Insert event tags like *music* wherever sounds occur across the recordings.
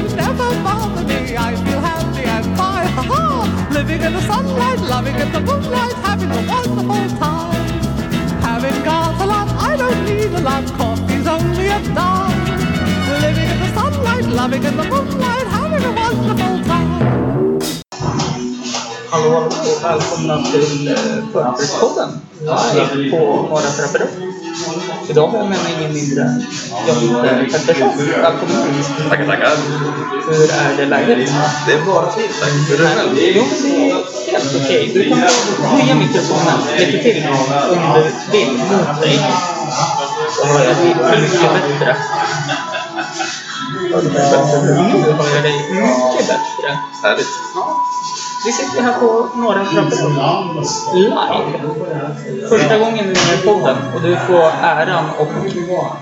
worries never bother me. I feel happy and fine. Ha ha! Living in the sunlight, loving in the moonlight, having a wonderful time. Having got a lot, I don't need a lot. Coffee's only a dime. Living in the sunlight, loving in the moonlight, having a wonderful time. Hallå, och välkomna till eh, Förberett-podden live på Trapperup. Idag har jag med mig ingen mindre än John Pettersson. Välkommen! Tackar, tackar. Hur är det läget? Det är bara fint tack. Hur är det själv? Jo, det är helt okej. Du kan höja mikrofonen lite till om du vill mot dig. Så hör jag dig mycket bättre. Nu hör jag dig mycket bättre. Härligt. Vi sitter här på Norra Trapperup live. Första gången du är med i podden och du får äran att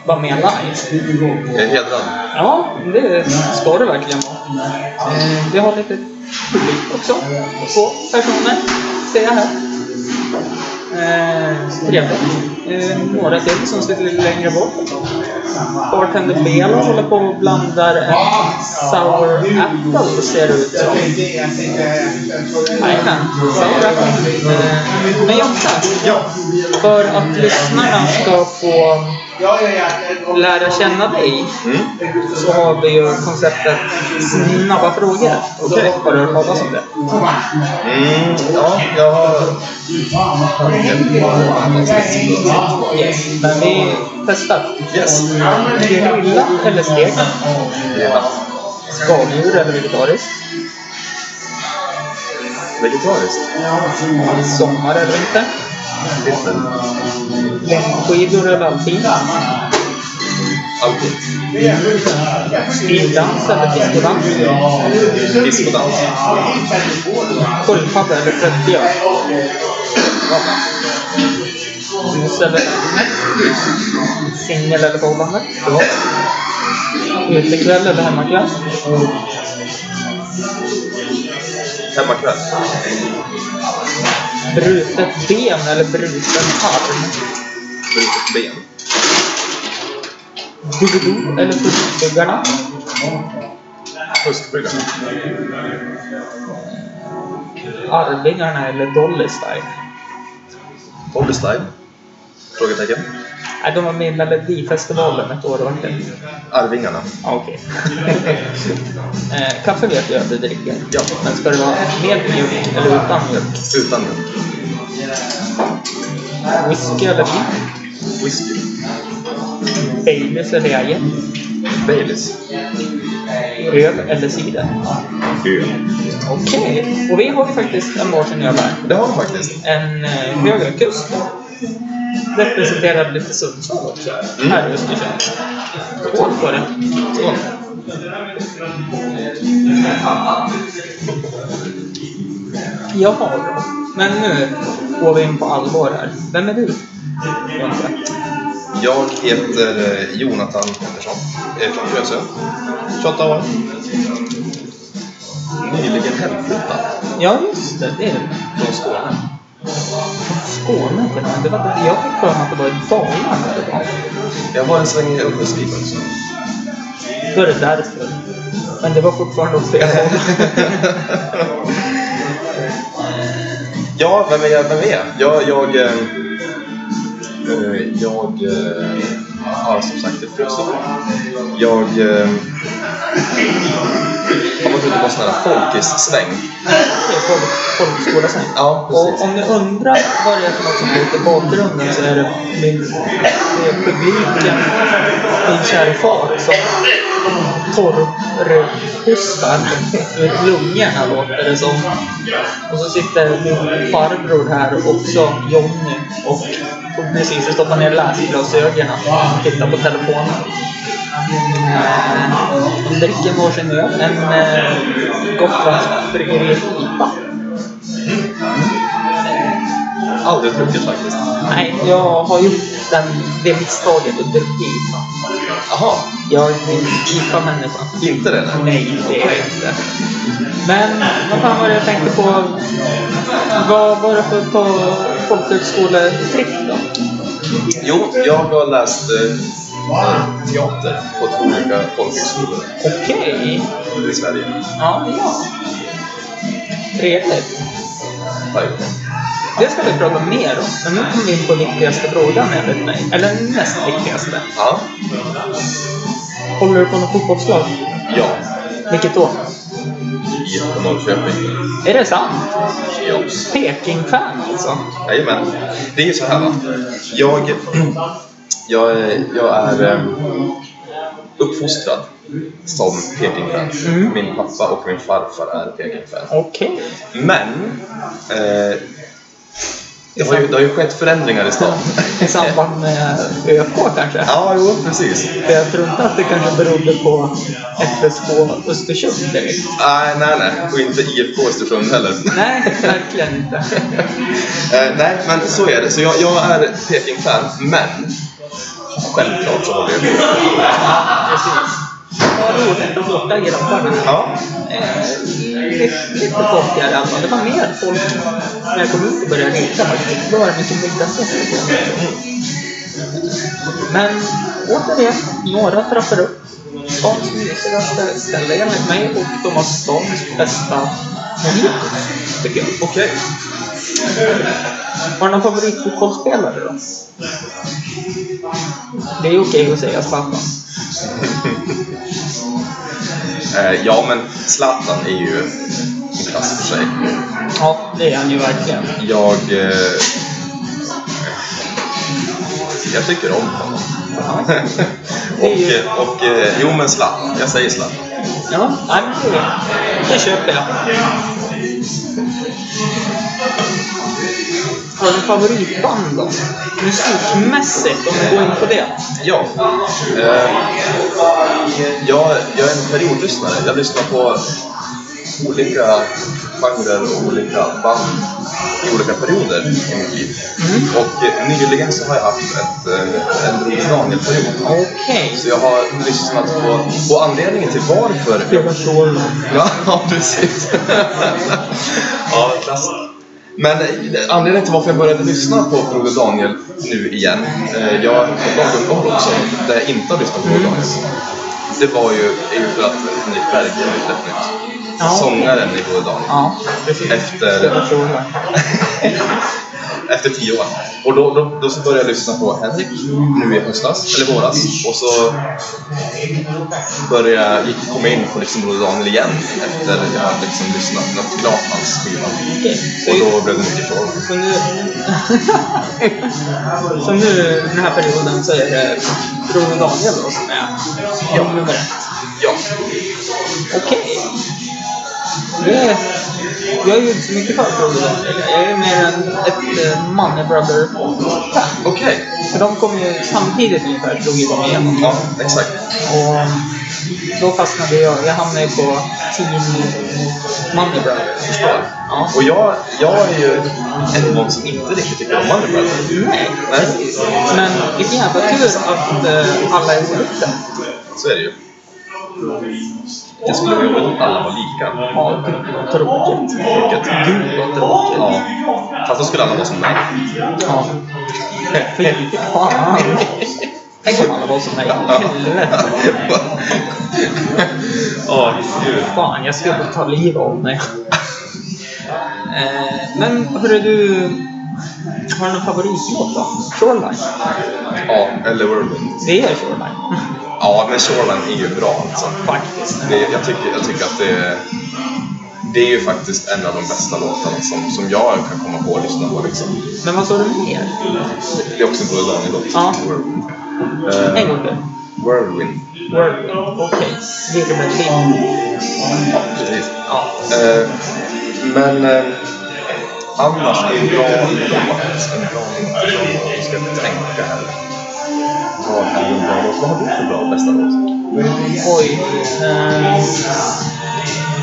vara med live. Jag är hedrad. Ja, det ska du verkligen vara. Eh, Vi har lite publik också. Två personer ser jag här. Eh, trevligt. Eh, några till som sitter lite längre bort. Bartender Bela håller på och blandar en sour apple ser det ut som. Jajamän, sour apple. Eh, men Jonte, för att lyssnarna ska få lära känna dig Mm. så har vi ju konceptet snabba frågor. Okej. Har du hört talas om det? Mm, ja, jag har... Yes. Men vi testar. Yes. Grilla eller? Grillat. Skaldjur eller vegetariskt? Vegetariskt. Sommar eller vinter? Längdskidor eller alpin? Alltid. Stildans eller discodans? Discodans. Sköldpadda eller tvättbjörn? Mys eller Singel eller förhållande? Utekväll eller hemmakväll? Hemmakväll. Brutet ben eller bruten arm? Brutet ben. Doodoo eller Fuskbuggarna? Fuskbryggan. Arvingarna eller Dolly Style? Dolly Style. Frågetecken. Nej, de var med i Melodifestivalen ett år, var det? Arvingarna. Ja, okej. *laughs* eh, kaffe vet jag att du dricker. Ja. Men ska det vara med mjölk eller utan mjölk? Utan mjölk. Whisky eller vin? Whisky. Baileys eller Jäger? Baileys. Öl eller cider? Öl. Okej. Och vi har ju faktiskt en varsin öl här. Det har de faktiskt. En eh, Kust. Representerar lite Sundsvall också. Mm. Här i Östersund. Skål på det. Skål. Jaha. Men nu går vi in på allvar här. Vem är du? Jag heter eh, Jonathan Pettersson. Jag är från Frösön. 28 år. Nyligen hemflyttad Ja, just det. Det är det. från Skåne. Skåne till och med. Det var, jag fick för mig att det var i Dalarna det var. Jag var en sväng i Örnsköldsvik också. Då är det därför. Men det var fortfarande åt fel håll. *laughs* Ja, vem är jag? Vem är jag? Jag, jag, eh, eh, jag eh, har som sagt ett. Jag har varit ute på en sån här folkis-sväng. Det är folk, folkskola Ja, Och precis. om ni undrar vad det är för något som är i bakgrunden så är det min det är publiken, min kära far som torrhostar ur lungorna låter det som. Och så sitter min farbror här också, Jonny, och tog precis stoppa ner läsglasögonen och tittar på telefonen. De dricker varsin öl, en eh, Gotlands bryggeri-IPA. Aldrig druckit faktiskt. Nej, jag har gjort den, det misstaget att dricka IPA. Jaha, Jag är en IPA-människa. inte det? nej. Nej, det är jag inte. Men vad fan var det jag tänkte på? Vad var det för på folkhögskoletripp då? Jo, jag har läst eh, teater på två olika folkhögskolor Okej. i Sverige. Ja, ja. Trevligt. Det ska vi prata mer om. Men nu kommer vi in på viktigaste frågan enligt mig. Eller näst viktigaste. Ja. Håller du på något fotbollslag? Ja. Vilket då? IFK Norrköping. Är det sant? Ja. Peking-fan alltså? Jajamän. Det är ju så här va. Jag, jag, är- jag är eh, uppfostrad som Peking-fan. Mm. Min pappa och min farfar är Peking-fan. Okej. Men eh, det, har ju, det har ju skett förändringar i stan. *laughs* I samband med ÖFK kanske? Ja, jo precis. För jag tror inte att det kanske berodde på FSK Östersund direkt. Nej, nej, nej. Och inte IFK Östersund heller. Nej, verkligen inte. *laughs* Eh, nej, men så är det. Så jag, jag är Peking-fan, men självklart så håller jag på. Precis. Vad roligt att låta grabbarna. Ja, Eh, lite, lite alla fall. Det var mer folk när jag kom ut och började rita faktiskt. Då var det mycket middagsgäster. Men återigen, några trappar upp. Stans mysigaste ställe enligt mig och de har stans bästa musik, tycker jag. okej. Har du någon favoritfotbollsspelare då? Det är okej att säga Zlatan. *laughs* Eh, ja, men Zlatan är ju en klass för sig. Ja, det är han ju verkligen. Jag... Eh, jag tycker om honom. *laughs* och, eh, och eh, jo men Zlatan, jag säger Zlatan. Ja, nej, men det, det köper jag. Har du favoritband då? Musikmässigt, om vi går in på det. Ja. Eh, jag, jag är en periodlyssnare. Jag lyssnar på olika genrer och olika band i olika perioder i mitt liv. Och eh, nyligen så har jag haft ett, eh, en Broder Daniel-period. Okej. Så jag har lyssnat på, och anledningen till varför Spela Shoreline. Ja, *laughs* ja, precis. *laughs* ja, klass. Men eh, anledningen till varför jag började lyssna på Broder Daniel nu igen, eh, jag har ett uppehåll också, där jag inte har lyssnat på Broder Daniel. Det var ju, är ju för att Henrik Berggren har släppt nytt. Ja. Sångaren i Daniel. Ja. Efter-. *laughs* Efter tio år. Och då, då, då så började jag lyssna på Henrik nu i höstas, eller våras. Och så började jag, gick, kom jag in på liksom Broder Daniel igen efter jag hade liksom lyssnat något klart hans skiva. Och då blev det mycket Shoreline. Så nu... så nu, den här perioden, så är det Broder Daniel då som är Ja. nummer ett. Ja. Okej. Det, jag är ju inte så mycket för Daniel. Jag är mer en, ett eh, Money Brother-fan. Okej. För de kom ju samtidigt ungefär, slog ju de igenom. Ja, exakt. Och då fastnade jag. Jag hamnade ju på Team Money Brother. Förstår. Ja. Och jag, jag är ju en någon som inte riktigt tycker om Money Brothers. Nej, Nej. precis. Men vilken jävla tur att eh, alla är olika. Så är det ju. Det skulle vara jobbigt om alla var lika. Ja, tråkigt. Tråkigt. Gud vad tråkigt. Ja. Fast då skulle alla vara som mig. Ja. Fy fan. Tänk om alla var som mig. Helvete. Ja, gud. Fan, jag skulle ta livet av mig. Eh, Men hörru du, har du någon favoritlåt då? Shoreline? Ja, eller Whirlwind. Det är Shoreline. Ja, men Shoreline är ju bra alltså. Faktiskt. Det, jag, tycker, jag tycker att det är, det är ju faktiskt en av de bästa låtarna som, som jag kan komma på att lyssna på. Liksom. Men vad sa du mer? Det är också en Broder Daniel-låt. Ja. Whirlwind. En Eh, gång till. Whirlwind. Whirlwind. Okej. Virvelvind. Ja, precis. Ja. Eh, men eh, annars en bra låt. En bra låt. Jag ska tänka här. Vad är en bra låt? Vad har du för bra bästa låt? Oj. Eh,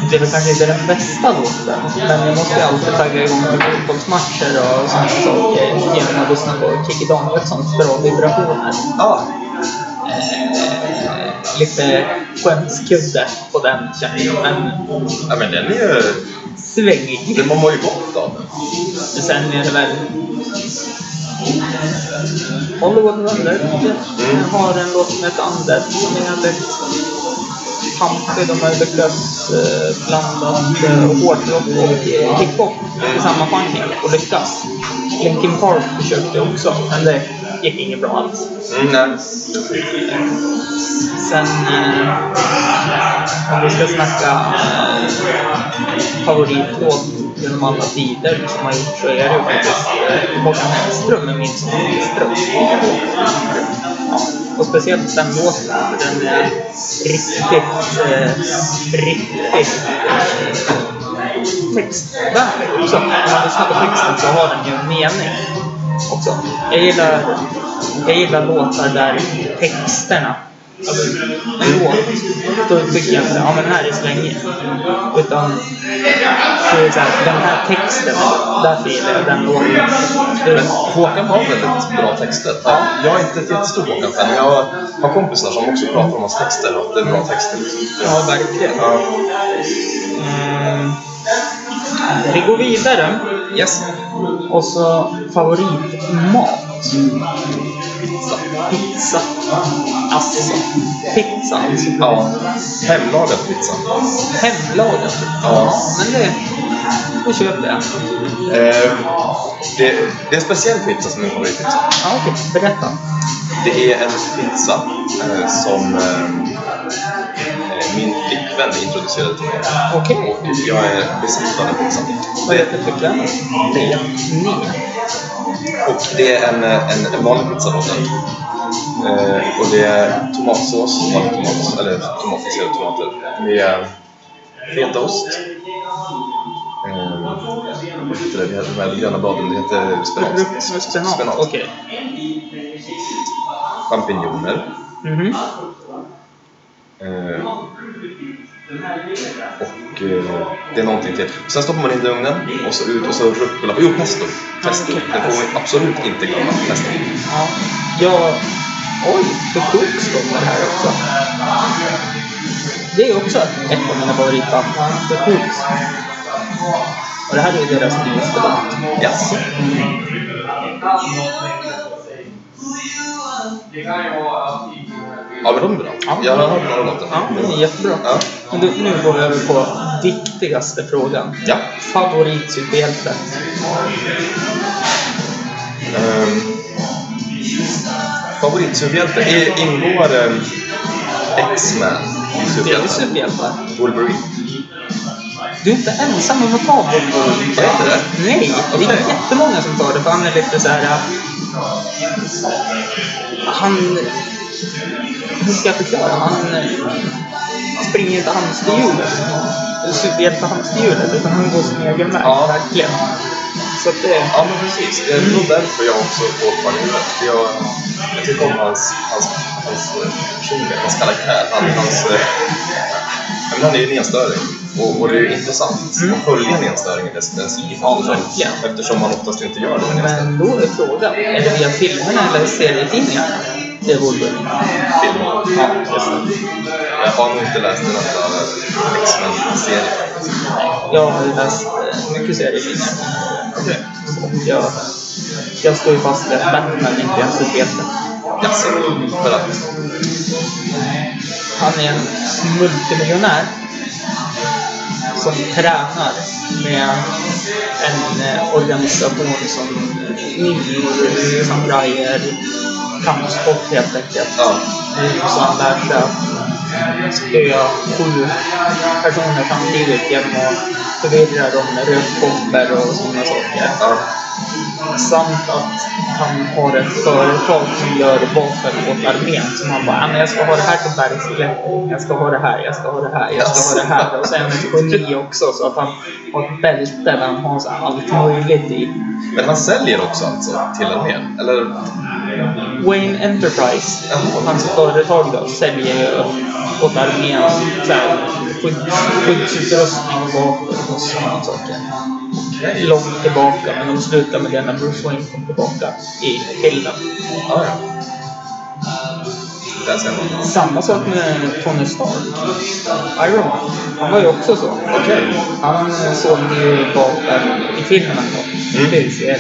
det är väl kanske inte den bästa låten, men jag måste ju alltid tagga igång med fotbollsmatcher och sådana saker genom att lyssna på Kikki Danielssons bra vibrationer. Ah, Eh, lite skämskudde på den känner jag, men ja, men den är ju... svängig. Den man mår ju gott av den. Sen är det väl Hollywood Thunder Mm. har en låt som heter Undead som är väldigt pampig. De har lyckats eh, blanda eh, hårdrock och eh, hiphop i samma genre och lyckas. Linkin Park försökte också, men det gick inget bra alls. Mm, nej. Sen eh, om vi ska snacka favoritlåt genom alla tider som har gjort så är det ju faktiskt eh, Håkan Hellström med Min ström. Ja, och speciellt den låten, den är riktigt, eh, riktigt eh, också. Om man lyssnar på texten så har den ju en mening också. Jag gillar, jag gillar låtar där texterna Alltså, en låt, då tycker jag inte ja men här är slängigt. Utan det är så här, den här texten, därför gillar jag den låten. Det är, Håkan har väldigt bra texter. Ja, jag är inte ett jättestor Håkan-fan, men jag har kompisar som också pratar om hans texter och att det är bra texter. Liksom. ja, verkligen. Ja. Mm. Vi går vidare. Yes. Och så favoritmat. Pizza. Pizza. Alltså. Pizza alltså. Ja. Hemlagad pizza. Hemlagad pizza. Ja. men det, det köper jag. Eh, det, det är en speciell pizza som är min favoritpizza. Ja, okej. Berätta. Det är en pizza eh, som eh, min flickvän introducerade till mig. Okej. Och jag är besatt av den pizzan. Vad heter flickvännen? Nia. Nia. Och det är en, en, en vanlig pizza då. Eh, och det är tomatsås, vanlig tomat, eller tomatfriserade tomater med fetaost. Eh, vad heter det? De här gröna bladen, det heter spenat. Spenat. Okej. Champinjoner. Mhm. Eh, och eh, det är någonting till. Sen stoppar man in det i ugnen och så ut och så rucola. Jo, pesto. Pesto. Okej, Det får man absolut inte glömma. Pesto. Ja. Jag... Oj, det cooks kommer här också. Det är också ett av mina favoritband. The Cooks. Och det här är deras nyaste band. Jaså? Ja, men de är bra. Ja. Jag har hört några låtar. Ja, det är jättebra. Ja. Men du, nu går vi över på viktigaste frågan. Ja. Favoritsuperhjälte? Um, Favoritsuperhjälte är- ingår um, X-Man i Det är superhjältar? Wolverine? Du är inte ensam om att ta Wolverine. Är det inte det? Nej, det är jättemånga som tar det för han är lite så här. Han... Hur ska jag förklara? Han, springer inte hamsterhjulet. Superhjälte-hamsterhjulet. Utan han går sin egen väg. Ja. Verkligen. Så att det... Ja, men precis. Det är nog därför jag också får Wolverine. För jag, jag tycker om hans, hans, hans eh, personlighet, hans karaktär. Han, hans, eh, *laughs* han är ju en enstöring. Och, och det är ju intressant Mm. att följa dess liv. Ja, verkligen. Eftersom man oftast inte gör det med. Men då är frågan, är det via filmerna eller serietidningarna? Det är Wolverine. Filmen. Ja, just det. Jag har nog inte läst den enda X-Men-serien faktiskt. Jag har ju läst eh, mycket serietidningar. Så jag, jag står ju fast vid att Batman inte är en superhjälte. Jaså? För att? Han är en multimiljonär som tränar med en eh, organisation som ninjor, samurajer, kampsport helt enkelt. Ja. Så han lär sig att spöa sju personer samtidigt genom att förvirra dem med rökbomber och sådana saker. ja. Samt att han har ett företag som gör vapen åt armén. Som han bara, "Ja, men jag ska ha det här till bergsklättring, jag ska ha det här, jag ska ha det här, jag ska ha det här. Och sen ett geni också så att han har ett bälte där han har så allt möjligt i. Men han säljer också alltså till armén? Eller? Wayne Enterprise, hans företag då, säljer ju åt armén skyddsutrustning och vapen och sådana saker. Långt tillbaka, men de slutar med det när Bruce Wayne kom tillbaka i filmen. Ja, ja. Där ser man. Samma sak med Tony Stark. Iron Man. Han var ju också så. Okej. Han eh, sålde ju vapen i filmen då. Mm. I serien.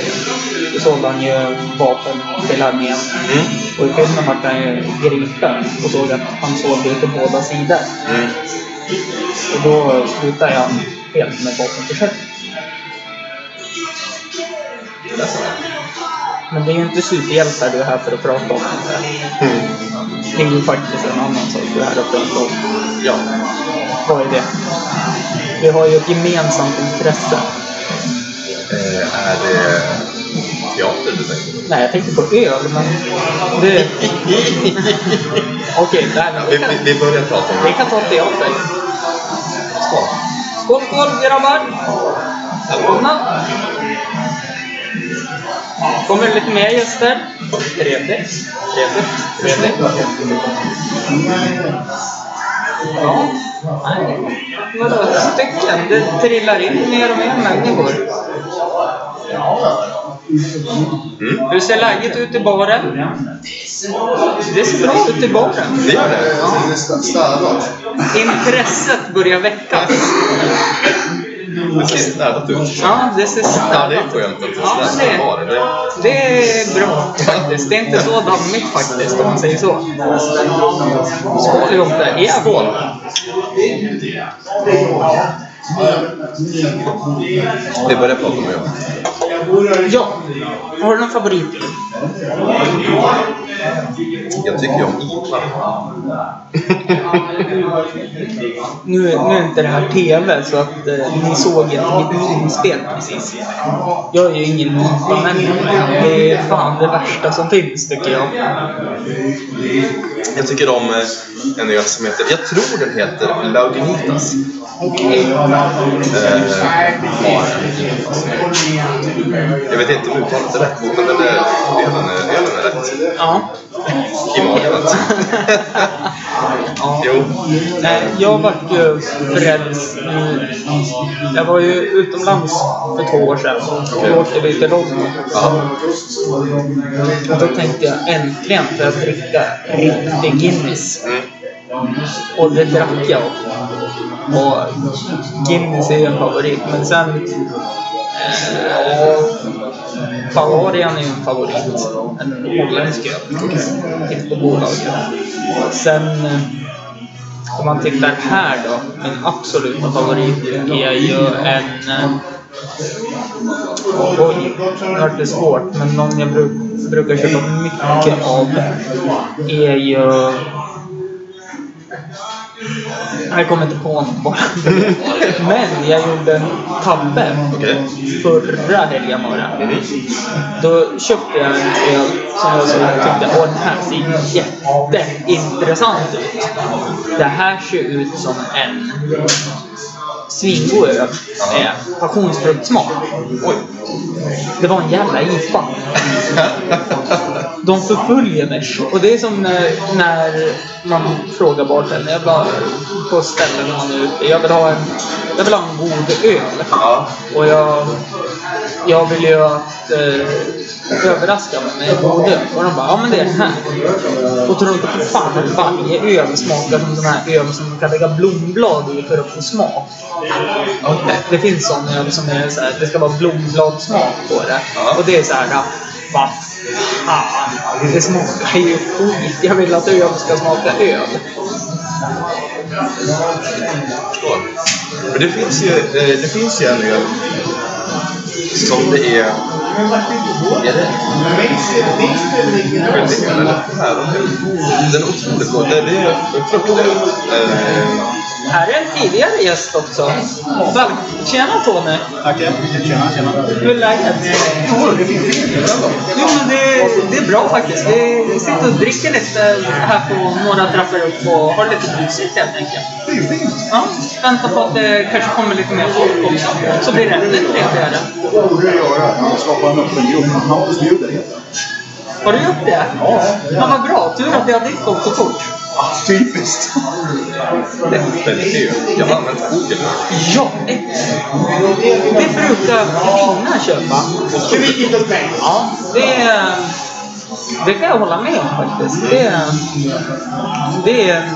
Då sålde han ju vapen till armén. Mm. Och i filmen vart han ju gripen och såg att han sålde ju till båda sidor. Mm. Och då slutade han helt med vapenförsäljning. Man. Men det är ju inte superhjältar du är här för att prata om. Mm. Det är ju faktiskt en annan sak du är här och prata om. Ja. Vad är det? Vi har ju ett gemensamt intresse. Eh, är det teater du tänker? Nej, jag tänkte på öl, men det... *laughs* Okej, men Vi, vi kan, vi, vi börjar prata om vi kan ta teater. Skål. Skål, skål grabbar! Välkomna! Kommer det lite mer gäster? Trevligt. Trevligt. Trevligt. Ja. Nej. Vadå stycken? Det trillar in mer och mer människor. Mm. Hur ser läget ut i baren? Det ser bra ut i baren. Det gör det? Intresset börjar väckas. Det ser städat ut. Ja, det ser Ja, det är ut. skönt att Ja, det är det-. Det, Det är bra faktiskt. Det är inte så dammigt faktiskt om man säger så. Skål ihop. Skål! Vi börjar prata om öl. Ja. Har du någon favorit? Jag tycker om IPA. *laughs* Nu, nu är inte det här TV så att eh, ni såg inte mitt inspel precis. Jag är ju ingen IPA-människa. Det är fan det värsta som finns tycker jag. Jag tycker om eh, en öl som heter, jag tror den heter Lauginitas. Jag vet inte om uttalet är rätt, men den är, ölen, är, ölen är rätt. Ja. I magen alltså. ja. Jo. Nej, jag vart ju frälst. Jag var ju utomlands för två år sedan. Då åkte vi till. Ja. Och då tänkte jag äntligen får jag dricka riktig Guinness. Mm. Och det drack jag. Och Guinness är ju en favorit. Men sen... Eh, Bavarian är ju en favorit. En holländsk öl. Finns på bolaget. Sen... Eh, om man tittar här då. Min absoluta favorit är ju en... Eh, oj, nu vart det svårt. Men någon jag bruk, brukar köpa mycket av är ju... Jag kommer inte på någon bara. *laughs* Men jag gjorde en tabbe Okej. förra helgen det. Mhm. Då köpte jag en öl som jag så tyckte, åh den här ser jätteintressant ut. Det här ser ut som en svingod öl med passionsfruktsmak. Oj. Det var en jävla IPA. De förföljer mig. Och det är som när, när man frågar bartendern, jag bara på ställen man är ute, jag vill ha en, jag vill ha en god öl. Ja. Och jag, jag vill ju att eh, överraska med öl. Och de bara, ja men det är den här. Och tror inte på fan att varje öl smakar som sån här öl som man kan lägga blomblad i för att få smak. Okej. Det finns sån öl som är så här, det ska vara blombladsmak på det. Ja. Och det är så här, vad fan, det smakar ju skit. Jag vill att öl ska smaka öl. Förstår. Men det finns ju, eh, det finns ju en öl som det är... Är det skillingar eller? Den är otroligt god. Det det är fruktöl. Här är en tidigare gäst också. Väl, tjena Tony! Tackar. Tjena, tjena. Hur är läget? Jo, det finns. Jo men det, det är bra faktiskt. Vi sitter och dricker lite här på några trappor upp och har lite mysigt helt enkelt. Det är fint. Ja, väntar på att det kanske kommer lite mer folk också. Så blir det ännu trevligare. Det borde du göra. Skapa en öppen grupp. Hampus bjuder heter det. Har du gjort det? Ja. Ja, vad bra. Tur att jag har ditt kontokort. Ah, typiskt. väldigt dyr. Jag har använt Google. Ja, det brukar Lina köpa. Ska vi hitta ett mejl? Ja, det är... Det kan jag hålla med om faktiskt. Det är, det är en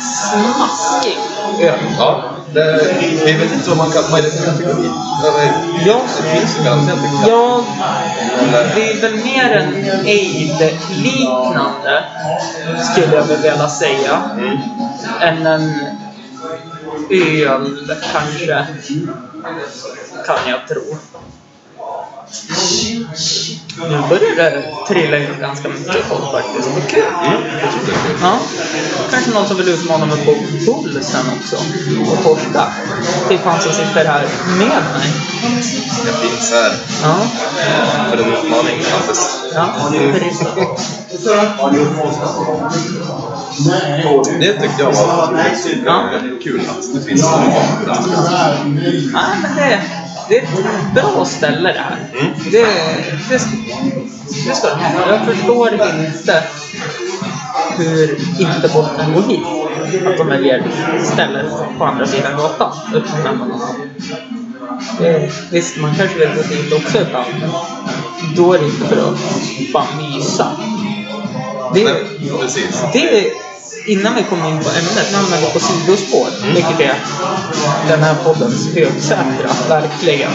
smaskig öl. Ja, det, vi vet inte vad man kan, vad är det för kategori? Ja. Det finns kategori. Ja, det är väl mer en aid-liknande, skulle jag väl vilja säga, Mm. än en öl kanske, kan jag tro. Nu börjar det trilla in ganska mycket folk faktiskt. Vad kul! Mm. Ja. Kanske någon som vill utmana mig på bull sen också. Och torska. Typ han som sitter här med mig. Jag finns här Ja. eh, för en utmaning, Hampus. Ja, precis. Det tyckte jag var otroligt Ja. kul att det finns utmaning. Nej, men det, det är ett bra ställe det här. Mm. Det, det, det ska de ha. Jag förstår inte hur inte folk kan gå hit. Att de väljer stället på andra sidan gatan. Det, Visst, man kanske vill gå dit också ibland. Då är det inte för att bara mysa. Det, Nej, precis. det innan vi kommer in på ämnet, nu hamnar vi på sidospår. Mm. Vilket är den här poddens högsätra, verkligen.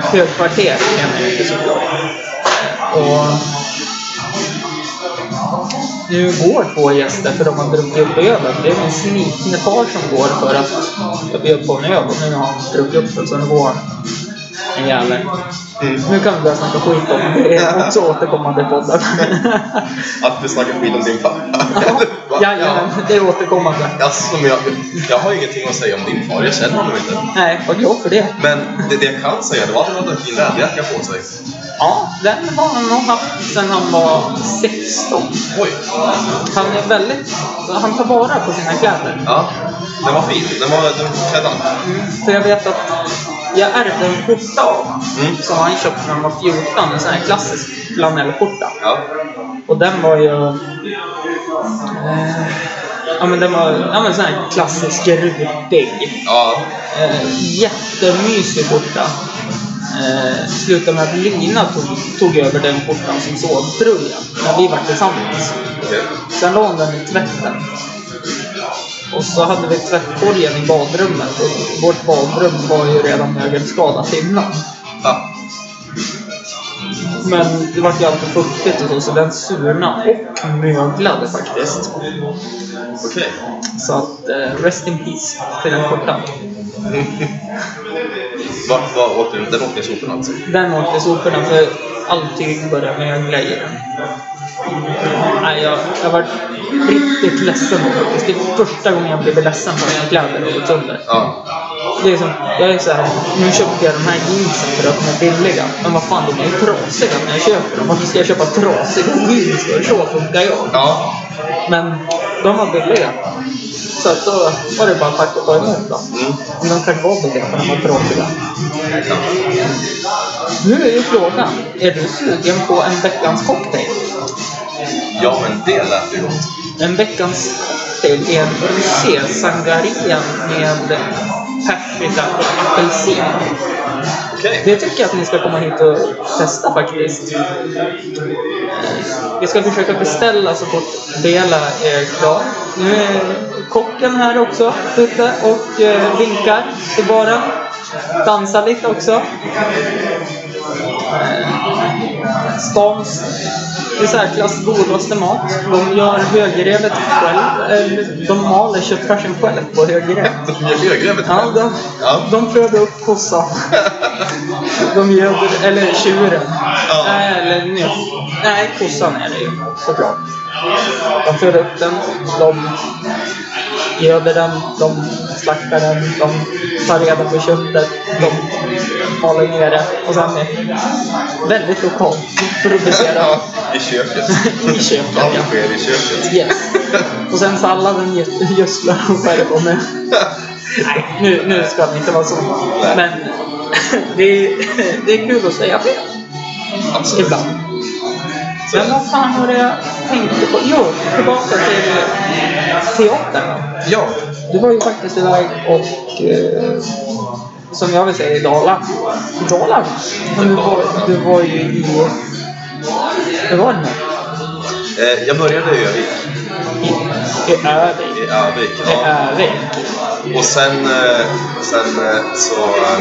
Högkvarter menar jag inte såklart. Och nu går två gäster för de har druckit upp ölen. Det är en snikne far som går för att jag bjöd på en öl och nu har han druckit upp den så nu går han. En jävel. Mm. Nu kan vi börja snacka skit om det. Det är också återkommande i podden. Att vi snackar skit om din pappa. *laughs* *laughs* Va? Jajamän, det är återkommande. Alltså, men jag, jag har ingenting att säga om din far, jag känner honom inte. Nej, vad glad för det. Men det, det jag kan säga, det var att han hade en fin rävjacka på sig. Ja, den har han nog haft sedan han var 16. Oj! Han är väldigt... Han tar vara på sina kläder. Ja, den var fin. Den var klädde han. För jag vet att jag ärvde en skjorta av. Mm. Som han köpte när han var 14. En sån här klassisk flanellskjorta. Ja. Och den var ju... Eh, ja men den var ja, men sån här klassisk rutig. Ja. Eh, jättemysig skjorta. Eh, slutade med att Lina tog, tog över den skjortan som sovtröja när vi var tillsammans. Sen la hon den i tvätten. Och så hade vi tvättkorgen i badrummet och vårt badrum var ju redan mögelskadat innan. Ja. Men det var ju alltid fuktigt och så, så den surna och möglade faktiskt. Okej. Så att eh, rest in peace till den skjortan. *laughs* Vart var åkte den? Den åkte i soporna alltså? Den åkte i soporna för all tyg började mögla i den. Nej, jag, jag var riktigt ledsen faktiskt. Det är första gången jag blev ledsen för mina kläder har gått sönder. Ja. Det är som, jag är så här, nu köpte jag de här jeansen för att de är billiga. Men vad fan, de är ju trasiga när jag köper dem. Varför ska jag köpa trasiga jeans för? Så funkar jag. Ja. Men de var billiga. Så att då var det bara att tacka och ta emot då. Mm. Men de kanske var billiga för de var trasiga. Nu är ju frågan, är du sugen på en veckans cocktail? Ja, men det lät ju gott. En veckans cocktail är en rosé sangria med apelsin. Okej. Det tycker jag att ni ska komma hit och testa faktiskt. Vi ska försöka beställa så fort hela är klart. Nu är kocken här också ute och eh, vinkar till baren. Dansar lite också. Stans i särklass godaste mat. De gör högrevet själv. De maler köttfärsen själv på högrev. De gör högrevet Ja, de, Ja. de föder upp kossan. De göder, eller tjuren. Ja. Nej, eller nöt. Nej, kossan är det ju såklart. De föder upp den, de göder den, de slaktar den, de tar reda på köttet, de maler ner det och sen är väldigt lokalt producerat Ja, i köket. *laughs* i köket. Allt sker i köket. Yes. Och sen salladen gö- gödslar de själva med. Nej, nu, nu ska det inte vara så. Men *laughs* det är, det är kul att säga fel Absolut. ibland. Men vad fan var det jag tänkte på? Jo, tillbaka till teatern. ja. Du var ju faktiskt iväg och eh, som jag vill säga i Dalarna. Dalarna? Men du var, du var ju i... Hur var det nu? Eh, jag började i Övik. I, i. I Ja. Och sen, eh, sen eh, så eh,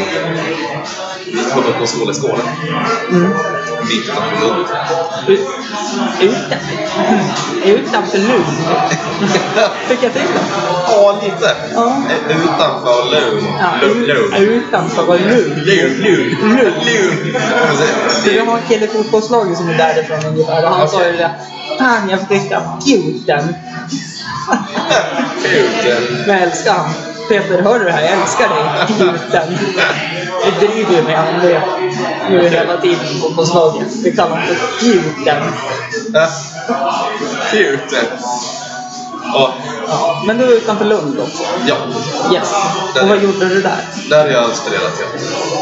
vi kom upp på i Skåne. Mm. Bit utanför Lund. U- Utan, utanför Lund. Fick jag till det? Ja, lite. Ja. Eh, Utanför Lund. Ja, Lund. Lund. utanför var Lund. Lund. Lund. Lund. Vi har en kille i fotbollslaget som är därifrån ungefär och han sa ju det. Fan, jag fick av Guten. Lund. Men jag älskar han. Peter, hör du det här? Jag älskar dig. Guten. Vi driver ju med honom det nu hela tiden i fotbollslaget. Vi kallar honom för Guten. Ja. Men du är utanför Lund också? ja. Yes. Och vad gjorde du där? Där har jag studerat teater.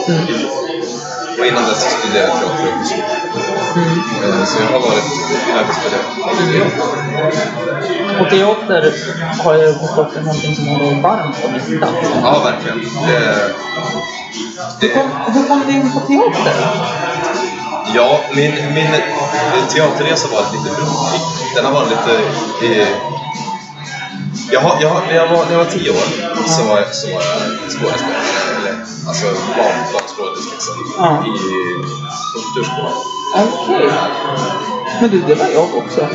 Mm. Och innan dess studerade jag teater och musik. Mm. Eh, Så jag har varit arbetsstuderande. Och teater har jag förstått är någonting som håller varmt om hjärtat. Ja, verkligen. Det, Hur kom, hur kom du in på teater? Ja, min, min teaterresa var lite brokig. Den har varit lite... Eh, jag har, jag har, när, jag var, när jag var tio år så var jag, så var jag skådespelare, eller alltså barn, barnskådis liksom, i på kulturskolan. Okej. Men du, det var jag också.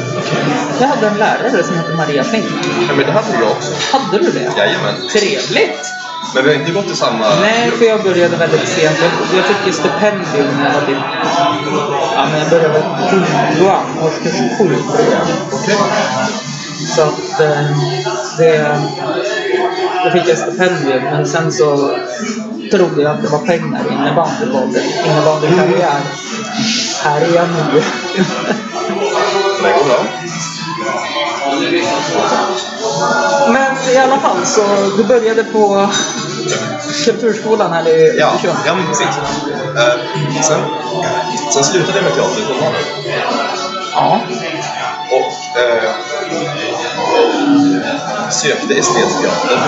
Jag hade en lärare som hette Maria Fink. Ja, men det hade jag också. Hade du det? Jajamän. Trevligt! Men vi har inte gått i samma... Nej, för jag började väldigt sent. Jag, jag fick ju stipendium när jag var typ... Ja, men jag började sjuan, årskurs sju tror jag. Okej. Så att eh, det... Då fick jag stipendium, men sen så trodde jag att det var pengar innebandy var det. Innebandykarriär. Här är jag nu. Det går bra. Men i alla fall, så du började på Kulturskolan här i Ja, Östersund? ja men precis. Eh, sen, sen slutade jag med teater i tonåren. Ja. Och eh, sökte estetisk teater.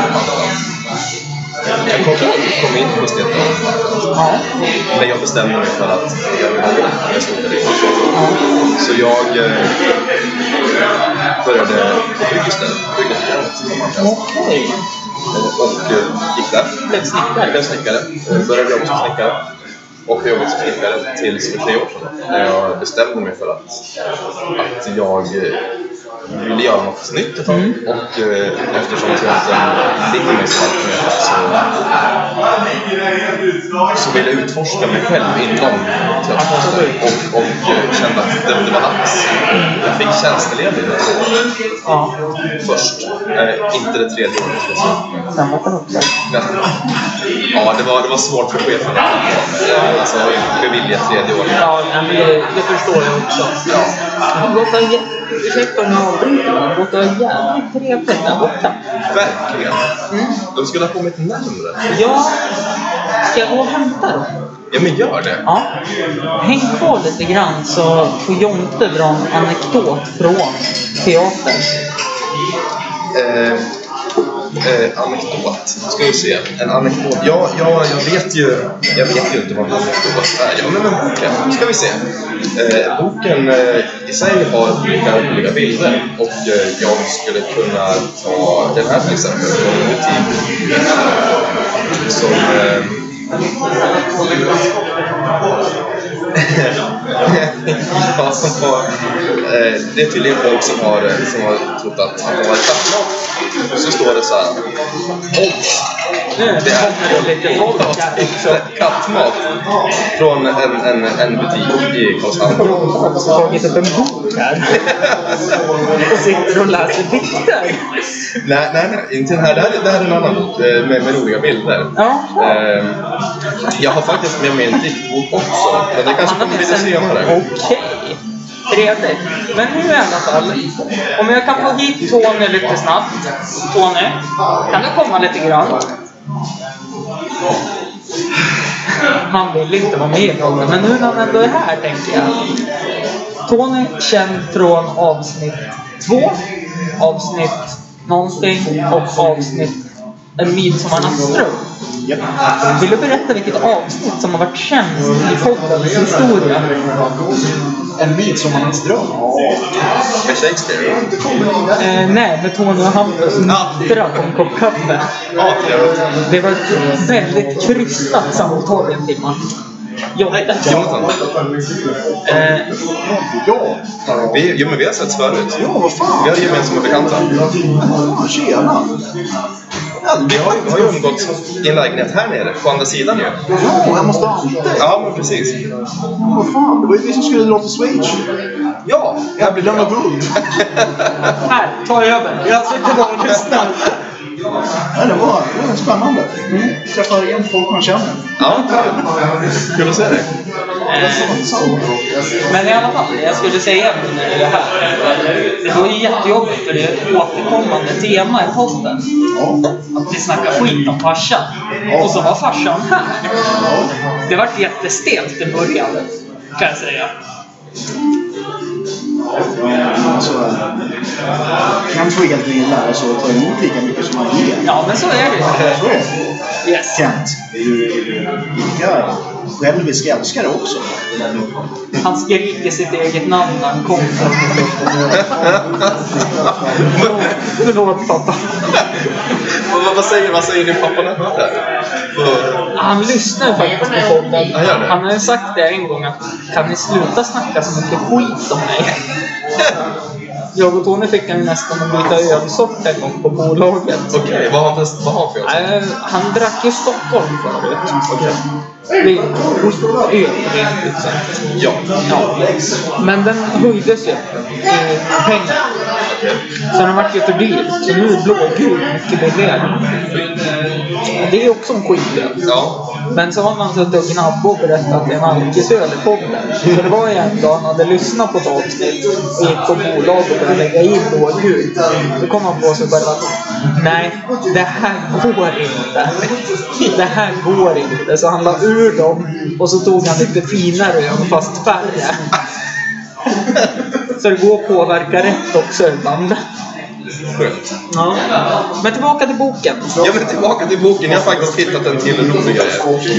Jag kom, kom in på teater. Ja. Men jag bestämde mig för att jag vill ha. Jag slutade i ja. Så jag eh, började på bygg istället. Okej. Och eh, gick där. Blev snickare? Blev snickare. Eh, Började jobba som snickare. Och har jobbat som snickare tills för tre år sedan. När jag bestämde mig för att, att jag eh, ville göra något ett tag. Mm. Och eh, eftersom teatern fick mig så mer så, så ville jag utforska mig själv inom teatern. Och, och kände att det, det var dags. Jag fick tjänstledigt Ja. först. Eh, inte det tredje året. Sen var det också. Ja, det var, det var svårt för chefen att alltså, bevilja tredje året. Ja, men det, det förstår jag också. Ja. Låter Ursäkta om jag avbryter, men det låter jävligt trevligt där borta. Verkligen. Mm. De skulle ha kommit närmre. Ja, ska jag gå och hämta dem? Ja, men gör det. Ja. Häng kvar lite grann så får Jonte dra en anekdot från teatern. Eh, eh, anekdot. Ska vi se. En anekdot. Ja, ja, jag vet ju jag vet ju inte vad en anekdot är. Ja, men, men boken. Nu ska vi se. Eh, boken eh, i sig har olika roliga bilder och eh, jag skulle kunna ta den här till exempel från en butik som eh, ja, som har, eh, det är tydligen folk som har, eh, som har trott att, de har kattmat. Och så står det så här. Obs! Det lite också. Kattmat från en, en, en butik i Karlshamn. Har också tagit upp en bok här. Och sitter och läser dikter. Nej, nej, nej, inte den här. Det här, är- det här är en annan bok eh, med, med roliga bilder. Ja. Eh, jag har faktiskt med mig en diktbok också, men det kanske kommer lite senare. Okej. Trevligt. Men nu i alla fall. Om jag kan få hit Tony lite snabbt. Tony, kan du komma lite grann? Han vill inte vara med i podden, men nu när han ändå är här tänker jag. Tony känd från avsnitt två, avsnitt någonting och avsnitt En midsommarnattsdröm. Vill du berätta vilket avsnitt som har varit sämst i poddens historia? En midsommarnattsdröm. Med Shakespeare? Eh, nej, med Tony och Hampus nittra på en kopp kaffe. Ja. Det var ett väldigt krystat samtal i en timme. Jag, Jonathan. eh, Ja. Vi, jo, men vi har setts förut. Ja, vad fan. Vi har gemensamma bekanta. Tjena. Ja, vi har, ju umgåtts i en lägenhet här nere, på andra sidan ju. Ja, hemma hos Dante. Ja, men precis. Vad fan, det var ju vi som skulle dra till Schweiz. Ja, här blir guld. här, ta över. Jag sitter bara och lyssnar. Ja, det var, det var spännande. Mm. Träffar igen folk man känner. Ja, kul. Att se dig. Men i alla fall, jag skulle säga med det här. Det var ju jättejobbigt för det är ett återkommande tema i podden. Ja. Att vi snackar skit om farsan. Och så var farsan här. Det vart jättestelt i början. Kan jag säga. Alltså, Kent får helt enkelt lära sig att ta emot lika mycket som han ger. Ja, men så är det ju. Så är det. Yes. Kent är ju är ju lika självisk älskare också. Han skriker sitt eget namn när han kommer. *laughs* Förlåt pappa. *laughs* Vad, vad, säger, vad säger din pappa när han hör det här? Han lyssnar faktiskt på podden. Han gör det? Han har ju sagt det en gång att kan ni sluta snacka så mycket skit om mig? *laughs* Jag och Tony fick han nästan att byta ölsort en gång på bolaget. Okej, vad har han för, vad har han för öl? Nej, Han drack i Stockholm förut. Okej. Det är öl rent ut sagt. Ja. Ja. Men den höjdes ju i pengar. Så den vart ju för dyr. Så nu är blågul mycket billigare. Det är också en skitöl. Ja. Men så har man suttit och gnabbat och berättat att det är en alkisöl i podden. Så det var ju en dag han hade lyssnat på ett avsnitt och gick på bolag och började lägga i blågul. Då kom han på sig själv att nej, det här går inte. Det här går inte. Så han la ur dem och så tog han lite finare öl fast färre. *laughs* Så det går att påverka rätt också ibland. Skönt. Ja. Men tillbaka till boken. Ja, men tillbaka till boken. Jag har faktiskt hittat en till roligare.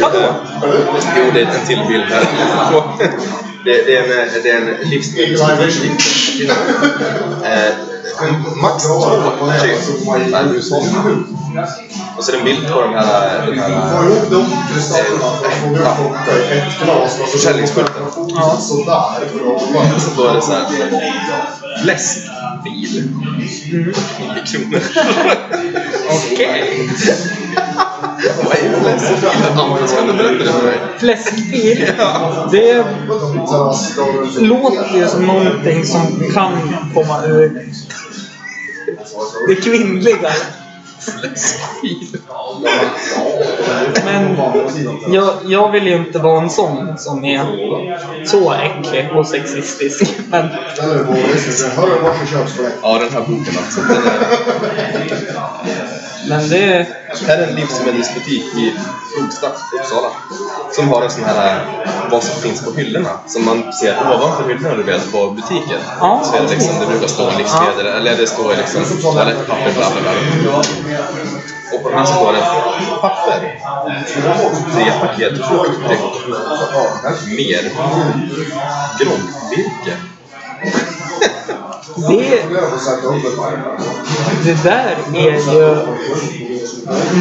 Vadå? Jo, det är en till bild här. Det, det, är en, det är en livsmedelsbutik. Max två hushåll. Och så är det en bild på de här, här eh, ja, försäljningsskylten. Ja. Så då är det så här fläskbil. 9 kronor. *laughs* Okej. Vad är kan du berätta det för mig? Fläskfil. Det låter ju som någonting som kan komma ur det kvinnliga. Fläskbil? Men jag, jag vill ju inte vara en sån som är så äcklig och sexistisk. Men? Ja, den här boken alltså. Den är, Men det... här är en livsmedelsbutik i Flogsta, Uppsala. Som har en sån här, vad som finns på hyllorna. Som man ser ovanför hyllorna du vet, på butiken. Ja, så är det liksom, det brukar stå livsmedel, eller det står liksom toalettpapper, bla bla bla. Och på den här står det papper. Tre paket fruktdryck. Mer groggvirke. Det, det där är ju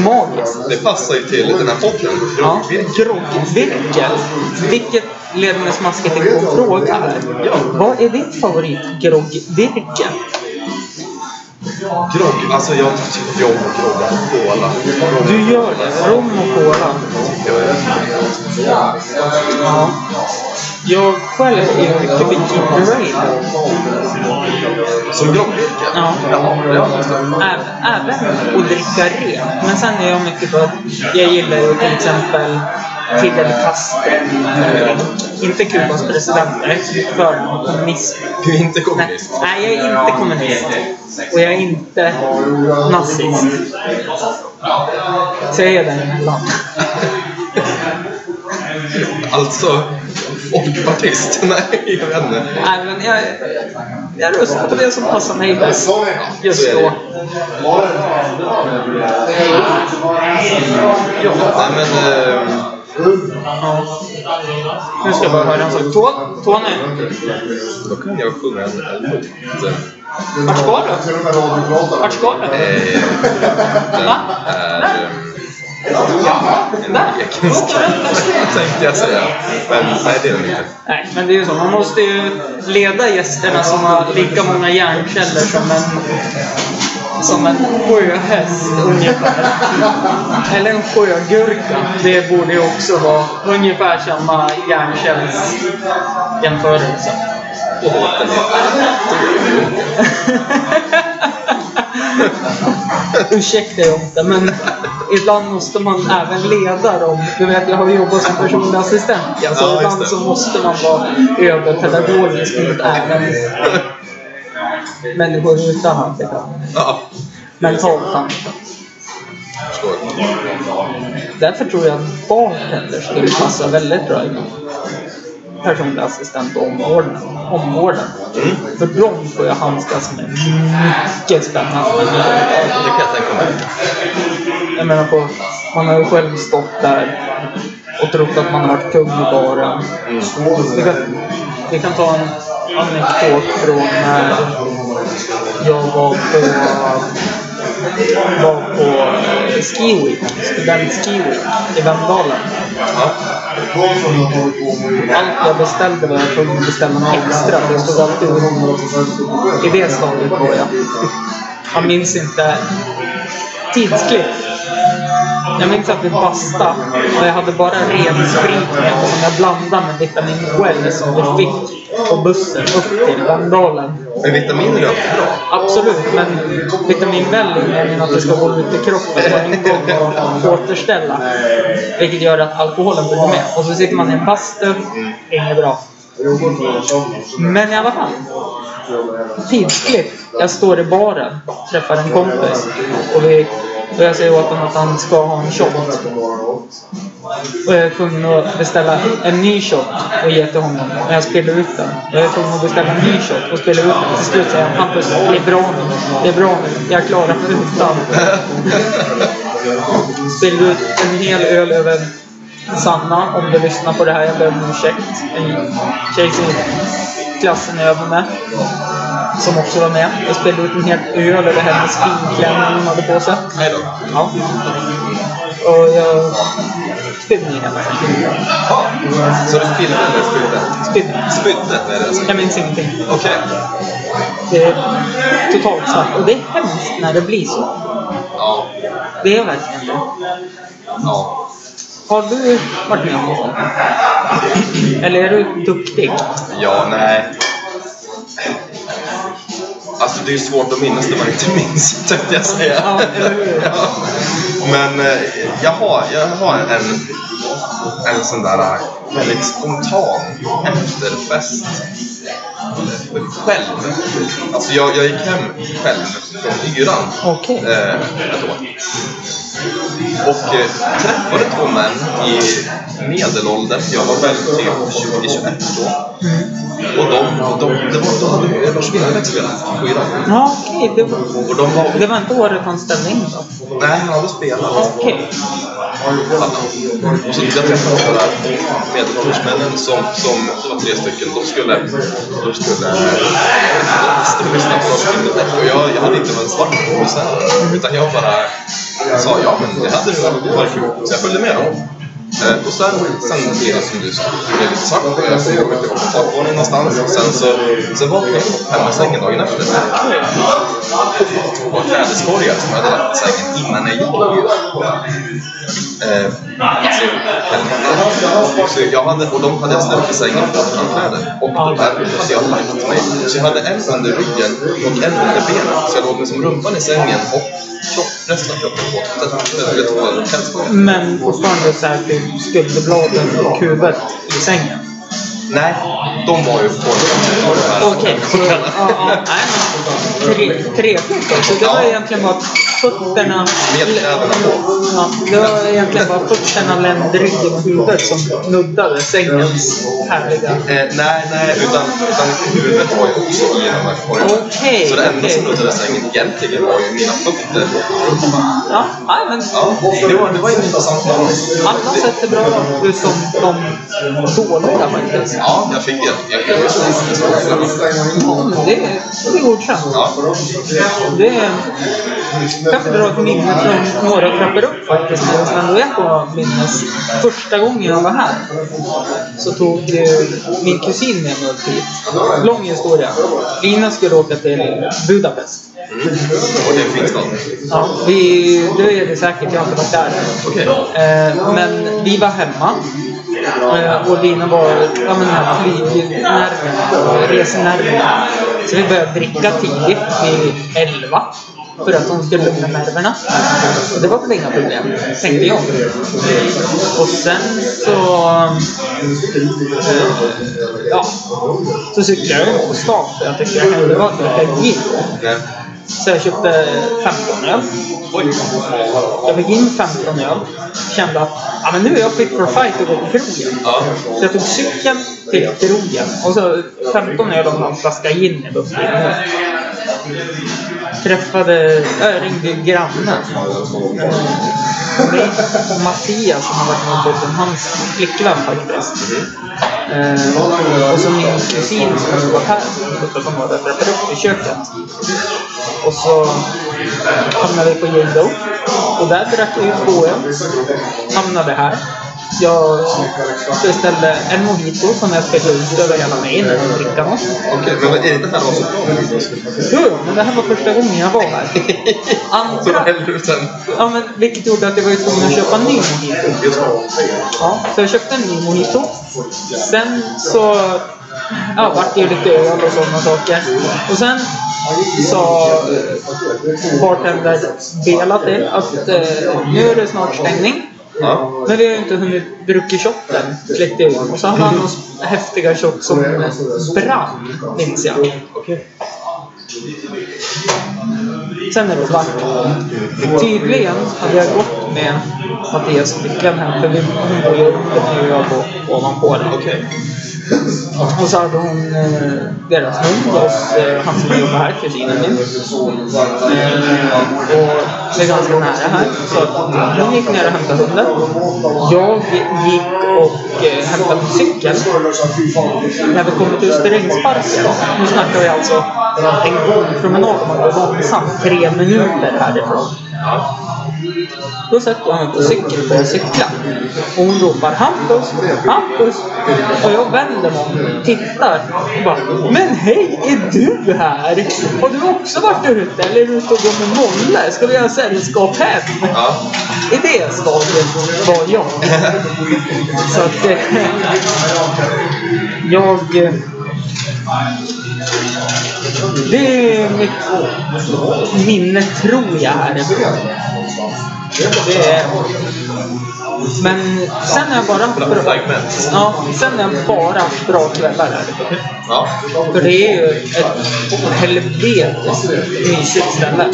magiskt. Det passar ju till den här podden. Ja, Groggvirke. Vilket leder mig smaskigt in på en fråga här. Vad är ditt favoritgroggvirke? Grogg, alltså jag tycker om att grogga cola. Du gör det? Rom och cola? Ja. Jag själv är mycket Keep Rain. Som groggvirke? Ja. Jaha, ja. Även, även att dricka rent. Men sen är jag mycket för jag gillar ju till exempel Fidel Castro. Inte Kubas president, för kommunism. Du är inte Nej, kommunist? nej, jag är inte kommunist. Och jag är inte nazist. Så jag är däremellan. *laughs* Alltså, folkpartist? *laughs* Nej, jag vet inte. Nej, men jag, jag röstar på det som passar mig bäst just då. Ja, nej men... Eh. Nu ska jag bara höra en sak. To- Tony, då kan jag sjunga en låt. vart ska du? Vart ska du? Eh, Va? är... Där? eh? En grekisk tänkte jag säga. Men nej, det är den inte. Nej, men det är ju så. Man måste ju leda gästerna som har lika många hjärnceller som en, som en sjöhäst ungefär. Eller en sjögurka. Det borde ju också vara ungefär samma låten *laughs* Ursäkta Jonte, men ibland måste man även leda dem. Du vet, jag har jobbat som personlig assistent. Ja, så Ja, ibland så måste man vara överpedagogisk mot även människor utan handikapp. Ja, Mentalt handikapp. förstår. Därför tror jag att bartender skulle passa väldigt bra i personlig assistent och omvårdnad. omvårdnad. För de får jag handskas med mycket spännande. Det kan jag tänka mig. Jag menar på, man har ju själv stått där och trott att man har varit kung i baren. Vi kan, vi kan ta en anekdot från när jag var på, var på Ski Week, student Ski Week i Vemdalen. Allt jag beställde var jag tvungen att beställa något extra för jag stod alltid i det stadiet var jag. Jag minns inte tidsklipp. Jag minns att vi bastade och jag hade bara ren sprit med som jag blandade med vitamin Well som vi fick på bussen upp till Vemdalen. Men vitaminer är alltid bra. Absolut, men vitamin Well är att det ska gå ut i kroppen på en gång och återställa. Vilket gör att alkoholen följer med. Och så sitter man i en bastu, inget bra. Men i alla fall. Tidsklipp. Jag står i baren, träffar en kompis och, vi, och jag säger åt honom att han ska ha en shot. Och jag är tvungen att beställa en ny shot och ge till honom. Och jag spiller ut den. Jag är tvungen att beställa en ny shot och spilla ut den. Till slut säger han Hampus, det är bra nu. Det är bra nu. Jag klarar mig utan. Spillde ut en hel öl över Sanna, om du lyssnar på det här. Jag ber om ursäkt. En tjej som klassen över med. Som också var med. Jag spillde ut en hel öl över hennes finklänning hon hade på sig. Nej då. Ja. Och jag spydde ner hela Så du filmade eller spydde? Spydde. Spydde? Det är alltså. Jag minns ingenting. Okej. Det är totalt svart. Och det är hemskt när det blir så. Ja. Det är verkligen det. Ja. Har du varit med om något sånt? Eller är du duktig? Ja, nej. Alltså det är svårt att minnas det man inte *laughs* minns, tänkte jag säga. Ja. Men eh, jag har, jag har en, en sån där eh, väldigt spontan efterfest själv. Alltså jag, jag gick hem själv från yran Okej. eh, ett år. Och eh, träffade två män i medelåldern. Jag var väl typ 20-21 då. Och de, de, de, var, de hade Lars Winnerbäck spelat på. Ja, okej. Det, var- Och de var... det var inte året han ställde in då? Nej, han hade spelat. Okej. Och så jag träffade de där medelåldersmännen som, som, det var tre stycken, de skulle, de skulle, de skulle lyssna på Lars Winnerbäck och jag, jag hade inte varit på konserten utan jag bara sa ja men det hade nog varit kul. Så jag följde med dem. Eh, och sen, sen det som du sa, blev lite svart och jag kom upp på takvåningen någonstans sen så, sen vaknade jag upp hemma i sängen dagen efter. Två klädeskorgar som jag hade lagt i sängen innan jag gick. Eh, så jag hade, och de hade jag ställt i sängen på handkläder. Och de här hade jag lagt mig. Så jag hade en under ryggen och en under benen. Så jag låg med som rumpan i sängen och kropp, resten av kroppen på. Men fortfarande så här typ skulderbladen och huvudet i sängen? Nej, de var ju på Okej, så... *laughs* Ja, ja, nej, men tre- då. Så det var egentligen bara fötterna... Med knäna på. Ja, det var egentligen bara fötterna, ländryggen och huvudet som nuddade sängens härliga... Eh, nej, nej, utan, utan huvudet var ju också i de här korgarna. Okej, Så det enda som okej. nuddade sängen egentligen var ju mina fötter. Ja, nej, men Ja, det var, det var en intressant alla sätt är bra ut som de dåliga faktiskt. Ja, jag fick det. Jag fick det. Ja, men det, det är godkänt. Ja. Det är kanske dra ett minne från några trappor upp faktiskt. Ändå är på minnes. Första gången jag var här så tog eh, min kusin med mig upp hit. Lång historia. Lina skulle åka till Budapest. Mm. Och det är en fin stad. Ja, vi, det är det säkert. Jag har inte varit där. Okej. Eh, men vi var hemma. Eh, och Lina var ja, men här resenärven. Så vi började dricka tidigt, vid 11. För att hon skulle lugna nerverna. Och det var väl inga problem, tänkte jag. Och sen så... Ja, så cyklade jag in på stan för jag tyckte jag var ett gin. Så jag köpte 15 öl. Jag fick in 15 öl. Kände att ja, men nu är jag fit for fight och gå på krogen. Ja. Så jag tog cykeln till krogen. Och så 15 öl och en flaska gin i bussen. Träffade, jag ringde grannen. Mattias som har varit med på båten. Hans flickvän faktiskt. Eh, och så min kusin som har varit här. Som träffade upp i köket. Och så hamnade vi på Jado. Och där drack vi två öl. Hamnade här. Jag beställde en mojito som jag spädde ut över hela mig innan jag dricka något. Okej, men är det inte här var så bra? Jo, men det här var första gången jag var här. *laughs* Så då Andra, hällde du sen? ja, men, vilket gjorde att jag var tvungen att köpa en ny mojito. Ja, så jag köpte en ny mojito. Sen så ja, vart det ju lite öl och sådana saker. Och sen sa bartender Bela till att eh, nu är det snart stängning. Ja. Men vi har ju inte hunnit druckit shotten släckte ur. Och så hade han några häftiga shot som brann, minns jag. Okej. Sen är det svart. Tydligen hade jag gått med Mattias flickvän hem, för vi, hon bor ju under och jag bor ovanpå henne. Okej. Och så hade hon eh, deras hund hos eh, han som jobbar här, kusinen min. Eh, och det är ganska nära här. Så hon gick ner och hämtade hunden. Jag gick och eh, hämtade cykeln. När vi kommer till Österängsparken, nu snackar vi alltså en gångpromenad om man går långsamt, tre minuter härifrån. Då sätter jag mig på cykeln och börjar cykla. Och hon ropar Hampus, Hampus! Och jag vänder mig om, tittar och bara Men hej, är du här? Har du också varit ute eller är du ute och går med Molle? Ska vi göra sällskap hem? Ja. I det stadiet var jag. Så att eh, jag... Det är mitt minne, tror jag, härifrån. Det är... Men sen har jag bara Bra. Ja, sen har jag bara bra kvällar här. Ja. För det är ju ett helvetes mysigt ställe.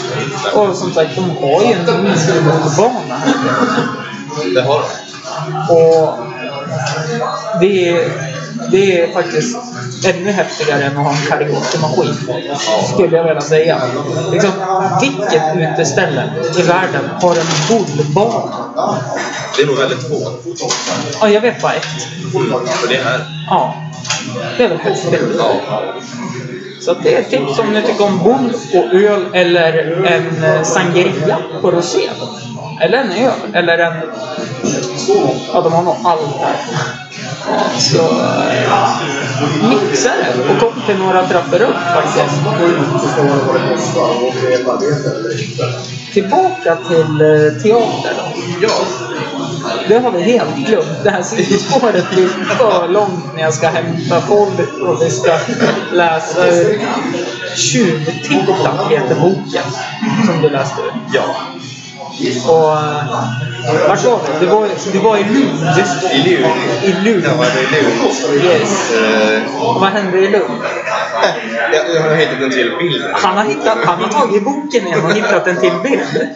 Och som sagt, de har ju en minibana här. Det har de. Och det är, det är faktiskt ännu häftigare än att ha en karaokemaskin. Skulle jag vilja säga. Liksom, vilket uteställe i världen har en bollbana? Det är nog väldigt få. Ja, jag vet bara ett. Mm. För det är här. Ja. Det är väl häftigt. Ja. Så det är ett tips om ni tycker om boll och öl eller en eh, sangria på rosé. Eller en öl. Eller en... Ja, de har nog allt där. Så eh, mixa det och kom till några trappor upp faktiskt. Tillbaka till eh, teatern. Ja. Det har vi helt glömt. Det här sidospåret blir för långt när jag ska hämta folk och vi ska läsa ur Tjuvtitta heter boken som du läste. Ja. Och eh, vart var det? Det var, det var i Lund. I Lund. I Lund. Ja, det är Lund. Yes. Eh, Vad hände i Lund? Jag, jag har hittat en till bild. Han har, hittat, han har tagit boken igen och hittat en till bild.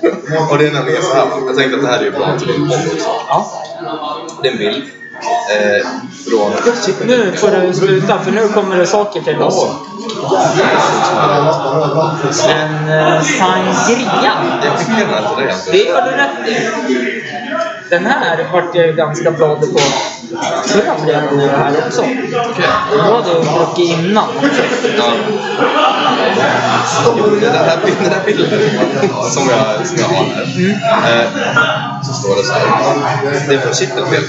Och det är nämligen så här. Jag tänkte att det här är ju bra till din podd också. Ja. Det är en bild. Eh, från... Nu får du sluta för nu kommer det saker till oss. En eh, sangria. Jag till dig. alltså. Det gör du rätt i. Den här vart jag ju ganska glad på förra fredagen när jag var här också. Då hade jag druckit innan. Ja. Jo, den där, den här bilden som jag, som jag har här. Eh, så står det så här. Det är från Kittelfel.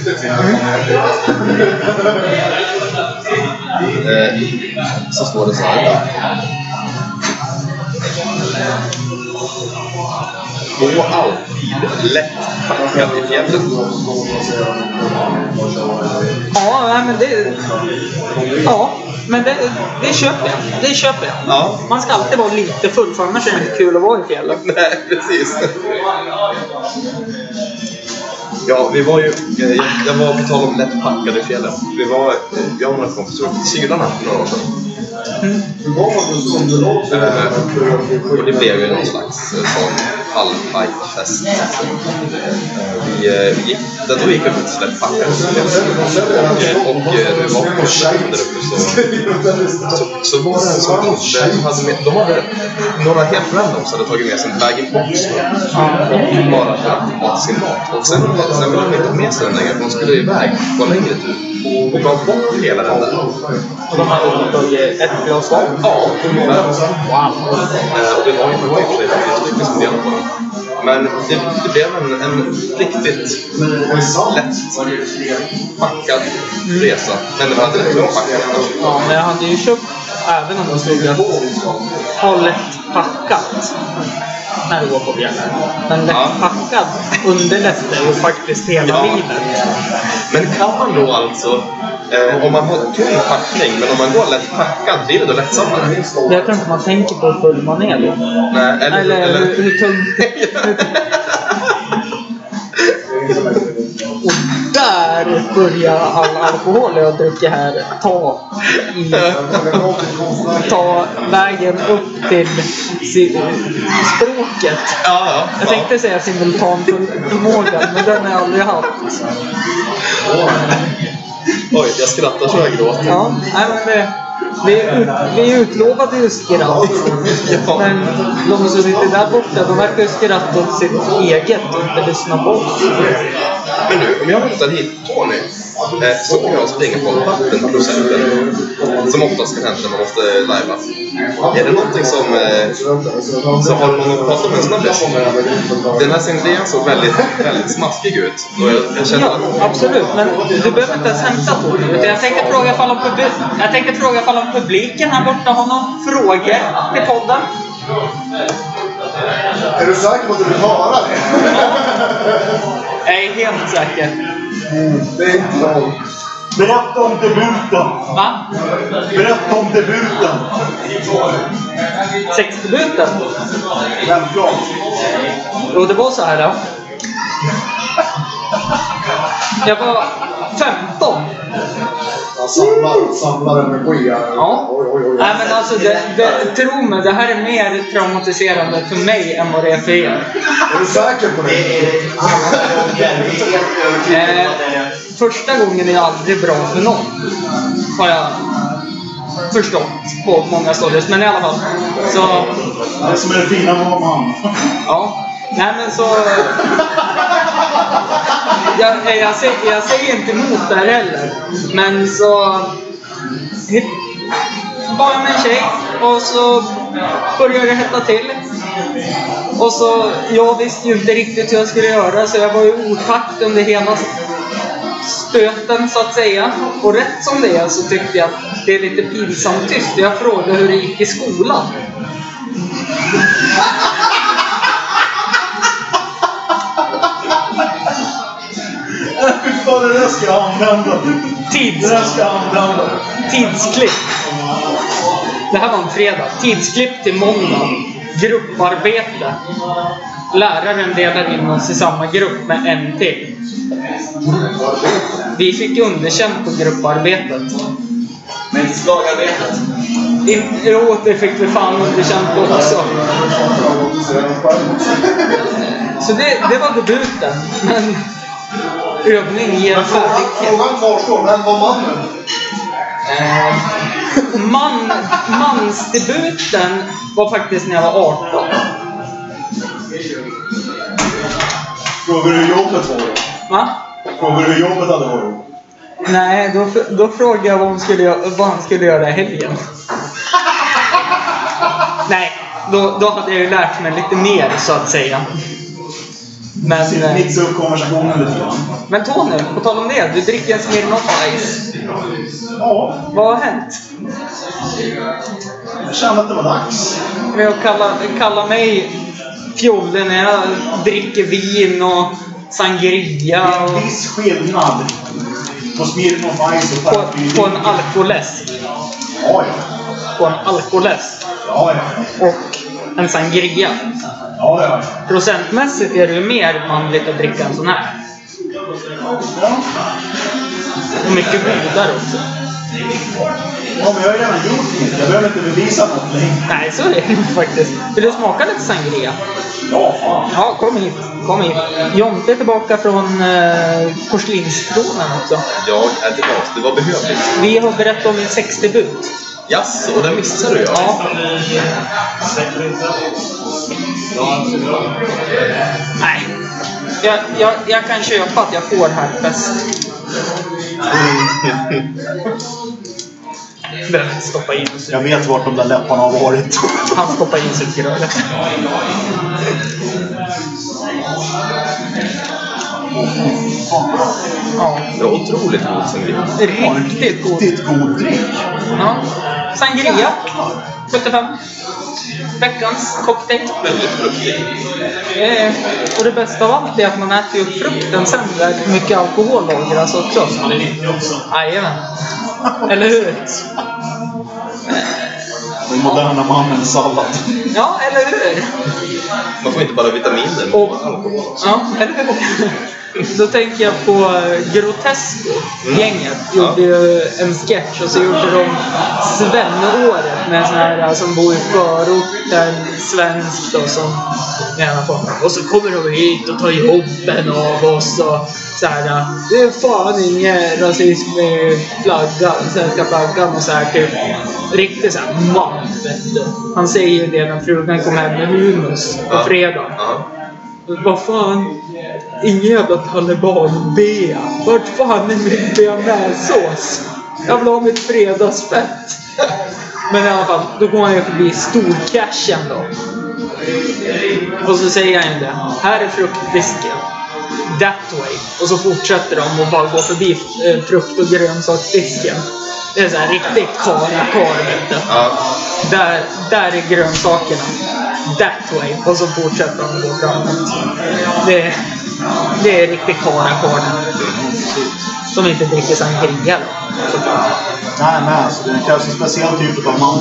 Eh, så står det så här. Gå alltid lätt packad i fjällen. Ja, men det... Ja, men det, det köper jag. Det köper jag. Ja. Man ska alltid vara lite full för annars är det inte kul att vara i fjällen. *laughs* Nej, precis. Ja, vi var ju... Jag, jag var på tal om lätt packade i fjällen. Vi var... Jag och några kompisar åkte till Sydarna för några år sedan. Eh, och det blev ju någon slags eh, sån halvbajtfest. Vi, eh, vi gick, då gick vi upp lätt packade. Eh, Och eh, när vi var på Korsön där uppe så, så, så var det de, hade med... De hade några helt randoms hade tagit med sig en bag-in-box Och Bara för att mat till sin mat. Och sen, sen ville de inte ha med sig den längre för de skulle iväg på en längre tur. Och gav bort hela den där. Och de hade ett glas vatten. Ja, ungefär. Wow. Och det var ju var i och för sig flera stycken som delade på den. Men det, det blev en, en riktigt lätt packad resa. Men det var inte lätt att packa annars. Ja, men jag hade ju köpt, även om det stod att ha lätt packat när du går på fjällen. Men lätt Ja. packad underlättar ju faktiskt hela Ja. livet. Men kan man då alltså, eh, om man har tung packning, men om man går lätt packad, blir det då lättsammare? Jag tror inte man tänker på hur full man är då. Nej, eller... Eller, eller, hur, hur tung... *laughs* *laughs* Och där börjar all alkohol jag druckit här ta, i, ta vägen upp till si, språket. ja, ja. Jag tänkte säga simultanförmågan, men den har jag aldrig haft. Oj, jag skrattar så jag gråter. Ja, nej, men det, vi, ut, vi utlovade ju skratt. Men de som sitter där borta, de verkar ju skratta åt sitt eget och inte lyssna på oss. Men nu, om jag hämtar hit Tony, så kommer jag springa på vattenprocenten. Som oftast kan hända när man måste lajva. Är det någonting som... Eh, så har du någon att prata om en snabbis? Den här sangrian såg väldigt, väldigt smaskig ut. Jag, jag känner Ja, absolut. Men du behöver inte ens hämta utan Jag tänkte fråga ifall om, publi- jag tänkte fråga ifall om publiken här borta har några frågor till podden. Är du säker på att du vill höra det? Jag är helt säker. Berätta om debuten. Va? Berätta om debuten. Sexdebuten? Självklart. Jo, det var så här. Då. Jag var 15. Jag samlar, samlar energi här. Ja. Oj, oj, oj. Nej, men alltså, det, det, tro mig, det här är mer traumatiserande för mig än vad det är för er. Är du säker på det? Eh, första gången är aldrig bra för någon. Har jag förstått på många stadier. Men i alla fall. Så, Det som är det fina med man. ja. Nej men så... Jag, eh, jag, säger, jag säger inte emot det här heller. Men så... Bara Var jag med en tjej och så började det hetta till. Och så, jag visste ju inte riktigt hur jag skulle göra så jag var i otakt under hela stöten så att säga. Och rätt som det är så tyckte jag att det är lite pinsamt tyst. Jag frågade hur det gick i skolan. Fan, det där ska använda. Tids, Det där ska använda. tidsklipp. Det här var en fredag. Tidsklipp till måndag. Grupparbete. Läraren delar in oss i samma grupp med en till. Vi fick underkänt på grupparbetet. Men slagarbetet? In, jo, det fick vi fan underkänt på också. Så det, det var debuten. Men övning ger färdighet. Frågan kvarstår, vem var mannen? Eh, man, mansdebuten var faktiskt när jag var 18. Frågar du hur jobbet var då? Va? Frågar du hur jobbet hade varit? Nej, då, då frågade jag vad, hon skulle, vad han skulle göra i helgen. Nej, då, då hade jag ju lärt mig lite mer så att säga. Men, eh, Mixa upp konversationen lite grann. men Tony, på tal om det. Du dricker en Smirnoff Ice. Ja, Vad har hänt? jag kände att det var dags. Med att kalla, kalla mig fjolle när jag dricker vin och Det sangria är en viss skillnad på Smirnoff Ice och på, på en alkoläsk. Ja, ja. På en alkoläsk. Ja, ja. Och en sangria. Ja, ja. Procentmässigt är det ju mer manligt att dricka en sån här. Och mycket godare också. Ja, men jag har ju redan gjort mitt. Jag behöver inte bevisa något längre. Nej, så är det inte faktiskt. Vill du smaka lite sangria? Ja, fan. Ja, kom hit. Kom hit. Jonte är tillbaka från eh, porslinstronen också. Jag är tillbaka. Det var behövligt. Vi har berättat om min sexdebut. Jaså, och den missade du ja. Ja. Nej. Jag, jag, jag kan köpa att jag får herpes. *laughs* Inte stoppa in Jag vet vart de där läpparna har varit. *laughs* Han stoppar in sugröret. Ja, Det var otroligt god sangria. riktigt god. Riktigt god dryck. Ja. Sangria. 75. Veckans cocktail. Eh, och det bästa av allt är att man äter ju upp frukten sen där mycket alkohol lagras också. Jajamän. Eller hur? Den moderna mannens sallad. Ja, eller hur? Man får inte bara vitaminer Och-. Ja, eller hur? Då tänker jag på eh, Grotesco. Gänget gjorde ju en sketch och så gjorde de Svenneåret med sån här eh, som bor i förorten, svensk då som menar på. Och så kommer de hit och tar jobben av oss och så här. eh, Det är fan ingen rasism med flaggan, svenska flaggan och så här typ. Riktigt såhär man, vet du. Han säger ju det när frugan kommer hem med humus på fredag. Vad fan? Ingen jävla taliban-bea. Vart fan är min bearnaisesås? Jag vill ha mitt fredagsfett. Men i alla fall, då går han ju förbi storcashen då. Och så säger han det. Här är fruktdisken. That way. Och så fortsätter de och bara går förbi eh, frukt och grönsaksdisken. Det är så här riktigt karakar vet du. Där, där är grönsakerna. That way. Och så fortsätter de gå framåt. Det, är- det är riktigt karakar. Som inte dricker sangria då. såklart. Nej, nej. Alltså, det krävs en speciell typ av man.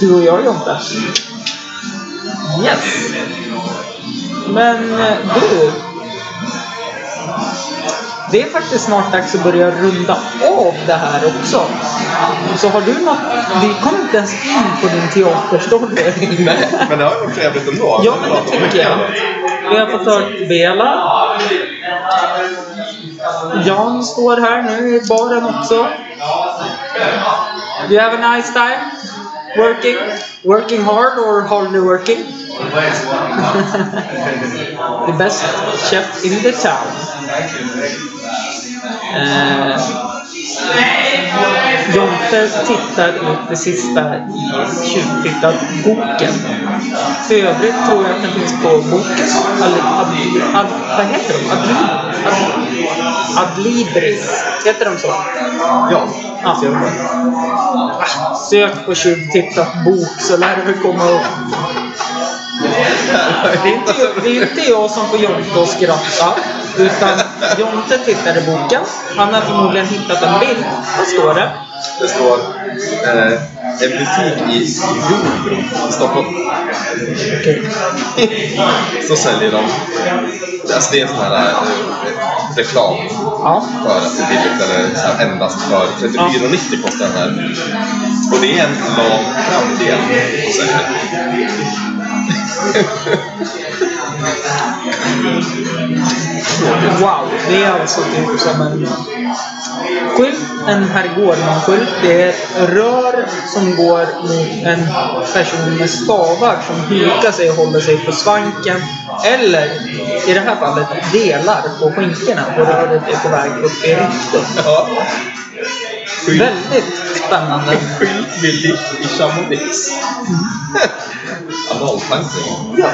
Du och jag Jonte. Yes. Men eh, du. Det är faktiskt snart dags att börja runda av det här också. Så har du något? Vi kom inte ens in på din teaterstory. *laughs* Nej, men det har varit trevligt ändå. Ja, men det tycker jag. Vi har fått hört Bela. Jan står här nu i baren också. Do you have a nice time? Working? Working hard or hardly working? *laughs* the best chef in the town. Uh, Jonte tittar ut det sista i Tjuvtittat-boken. För övrigt tror jag att den finns på boken. Eller vad heter de? Adlib, Adlibris. Heter de så? Ja. Ja. Ah, Sök på Tjuvtittat bok så lär väl komma upp. Det är, inte, det är inte jag som får Jonte att skratta. Utan Jonte tittar i boken. Han har förmodligen hittat en bild. Vad står det? Det står eh, en butik i Jordbro i Stockholm. Okej. *laughs* Så säljer de... Alltså det är en sån här eh, reklam Ja. för att det är billigt eller så här, endast för 34,90 kostar den här. Och det är en lång framdel. *laughs* Wow, det är alltså typ som en skylt, en herrgårdman-skylt. Det är ett rör som går mot en person med stavar som hukar sig och håller sig på svanken. Eller i det här fallet delar på skinkorna och röret är på väg upp i ryktet. Ja. Väldigt spännande. skylt med lift i Chamonix. Analtankning. *laughs* Ja.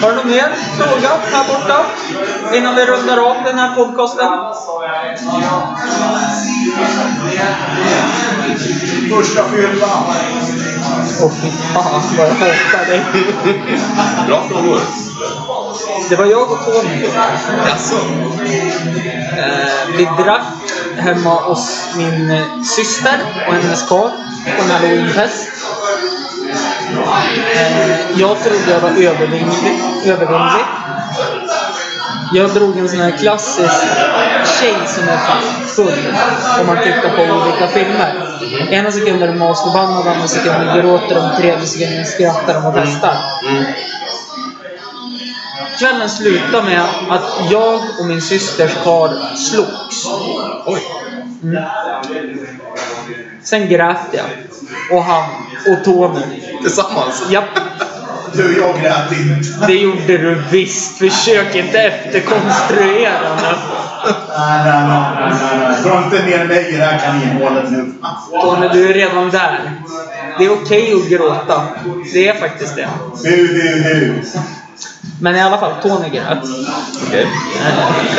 Har du någon mer fråga här borta? Innan vi rundar av den här podcasten? Första fyllan. Åh fy fan vad jag hatar dig. Bra frågor. Det var jag och Tony. Jaså? Eh, vi drack hemma hos min eh, syster och hennes karl på en halloweenfest. Eh, jag trodde jag var övervinnlig. övervinnlig. Jag drog en sån här klassisk tjej som är full om man tittar på olika filmer. Ena sekunden är de asförbannade, andra sekunden gråter de, tredje sekunden skrattar de och festar. Mm. Kvällen slutade med att jag och min systers karl slogs. Oj. Sen grät jag. Och han och Tony. Tillsammans? Japp, Du, jag grät inte. det gjorde du visst. Försök inte efterkonstruera nu. Nej, nej, nej, nej, nej. Dra inte ner mig i det här kaninhålet nu. Tony, du är redan där. Det är okej att gråta. Det är faktiskt det. Du, du, du. Men i alla fall, Tony grät. Okej.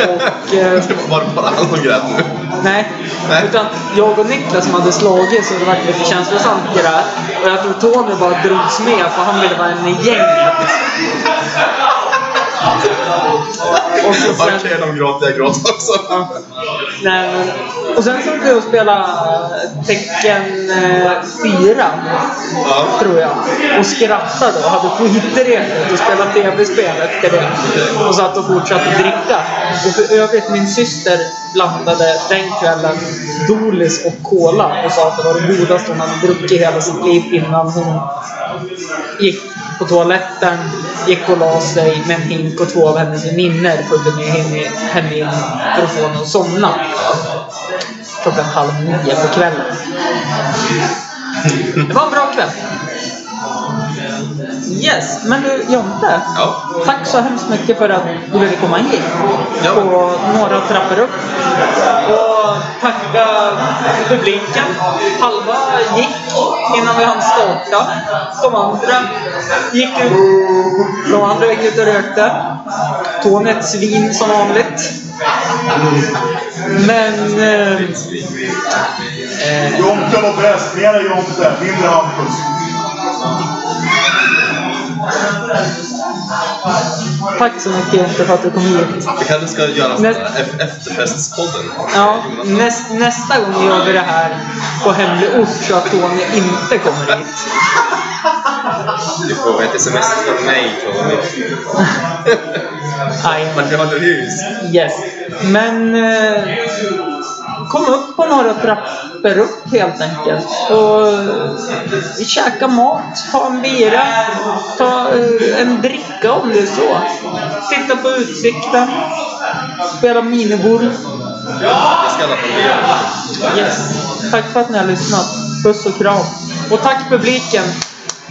Och... eh, *laughs* Var det bara han som grät nu? Nej. Nej. Utan jag och Niklas som hade slagit så det var lite känslosamt grät. Och jag tror Tony bara drogs med för han ville vara en i gänget. Och så sen, Okej, de gråter. Jag gråter också. nej, men, och sen så var vi och spela tecken eh, 4, Ja. tror jag. Och skrattade och hade skittrevligt och spelade tv-spel efter det. Och satt och fortsatte dricka. Och för övrigt, min syster blandade den kvällen Dolis och Cola och sa att det var det godaste hon hade druckit hela sitt liv innan hon gick på toaletten, gick och la sig med en hink och två av hennes väninnor följde med henne, henne in för att få henne att somna. Klockan halv nio på kvällen. Det var en bra kväll. Yes, men du Jonte. Ja. Tack så hemskt mycket för att du ville komma hit. Ja. På några trappor upp. Och tacka publiken. Halva gick innan vi hann starta. De andra gick ut. De andra gick ut och rökte. Tony ett svin som vanligt. Men... Eh, eh, Jonte var bäst. Mera Jonte, mindre Hampus tack så mycket för att du kom hit. Vi kanske ska göra Näst- efterfestspodden. Ja, näst, nästa gång gör vi det här på hemlig ort så att Tony inte kommer hit. Du får ett sms från mig, Tony. *laughs* Man ett hus. yes. Men eh, kom upp på några trappor upp helt enkelt. Och eh, käka mat, ta en bira, ta eh, en dricka om det är så. Titta på utsikten, spela minigolf. Yes. Tack för att ni har lyssnat. Puss och kram. Och tack publiken.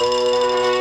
Música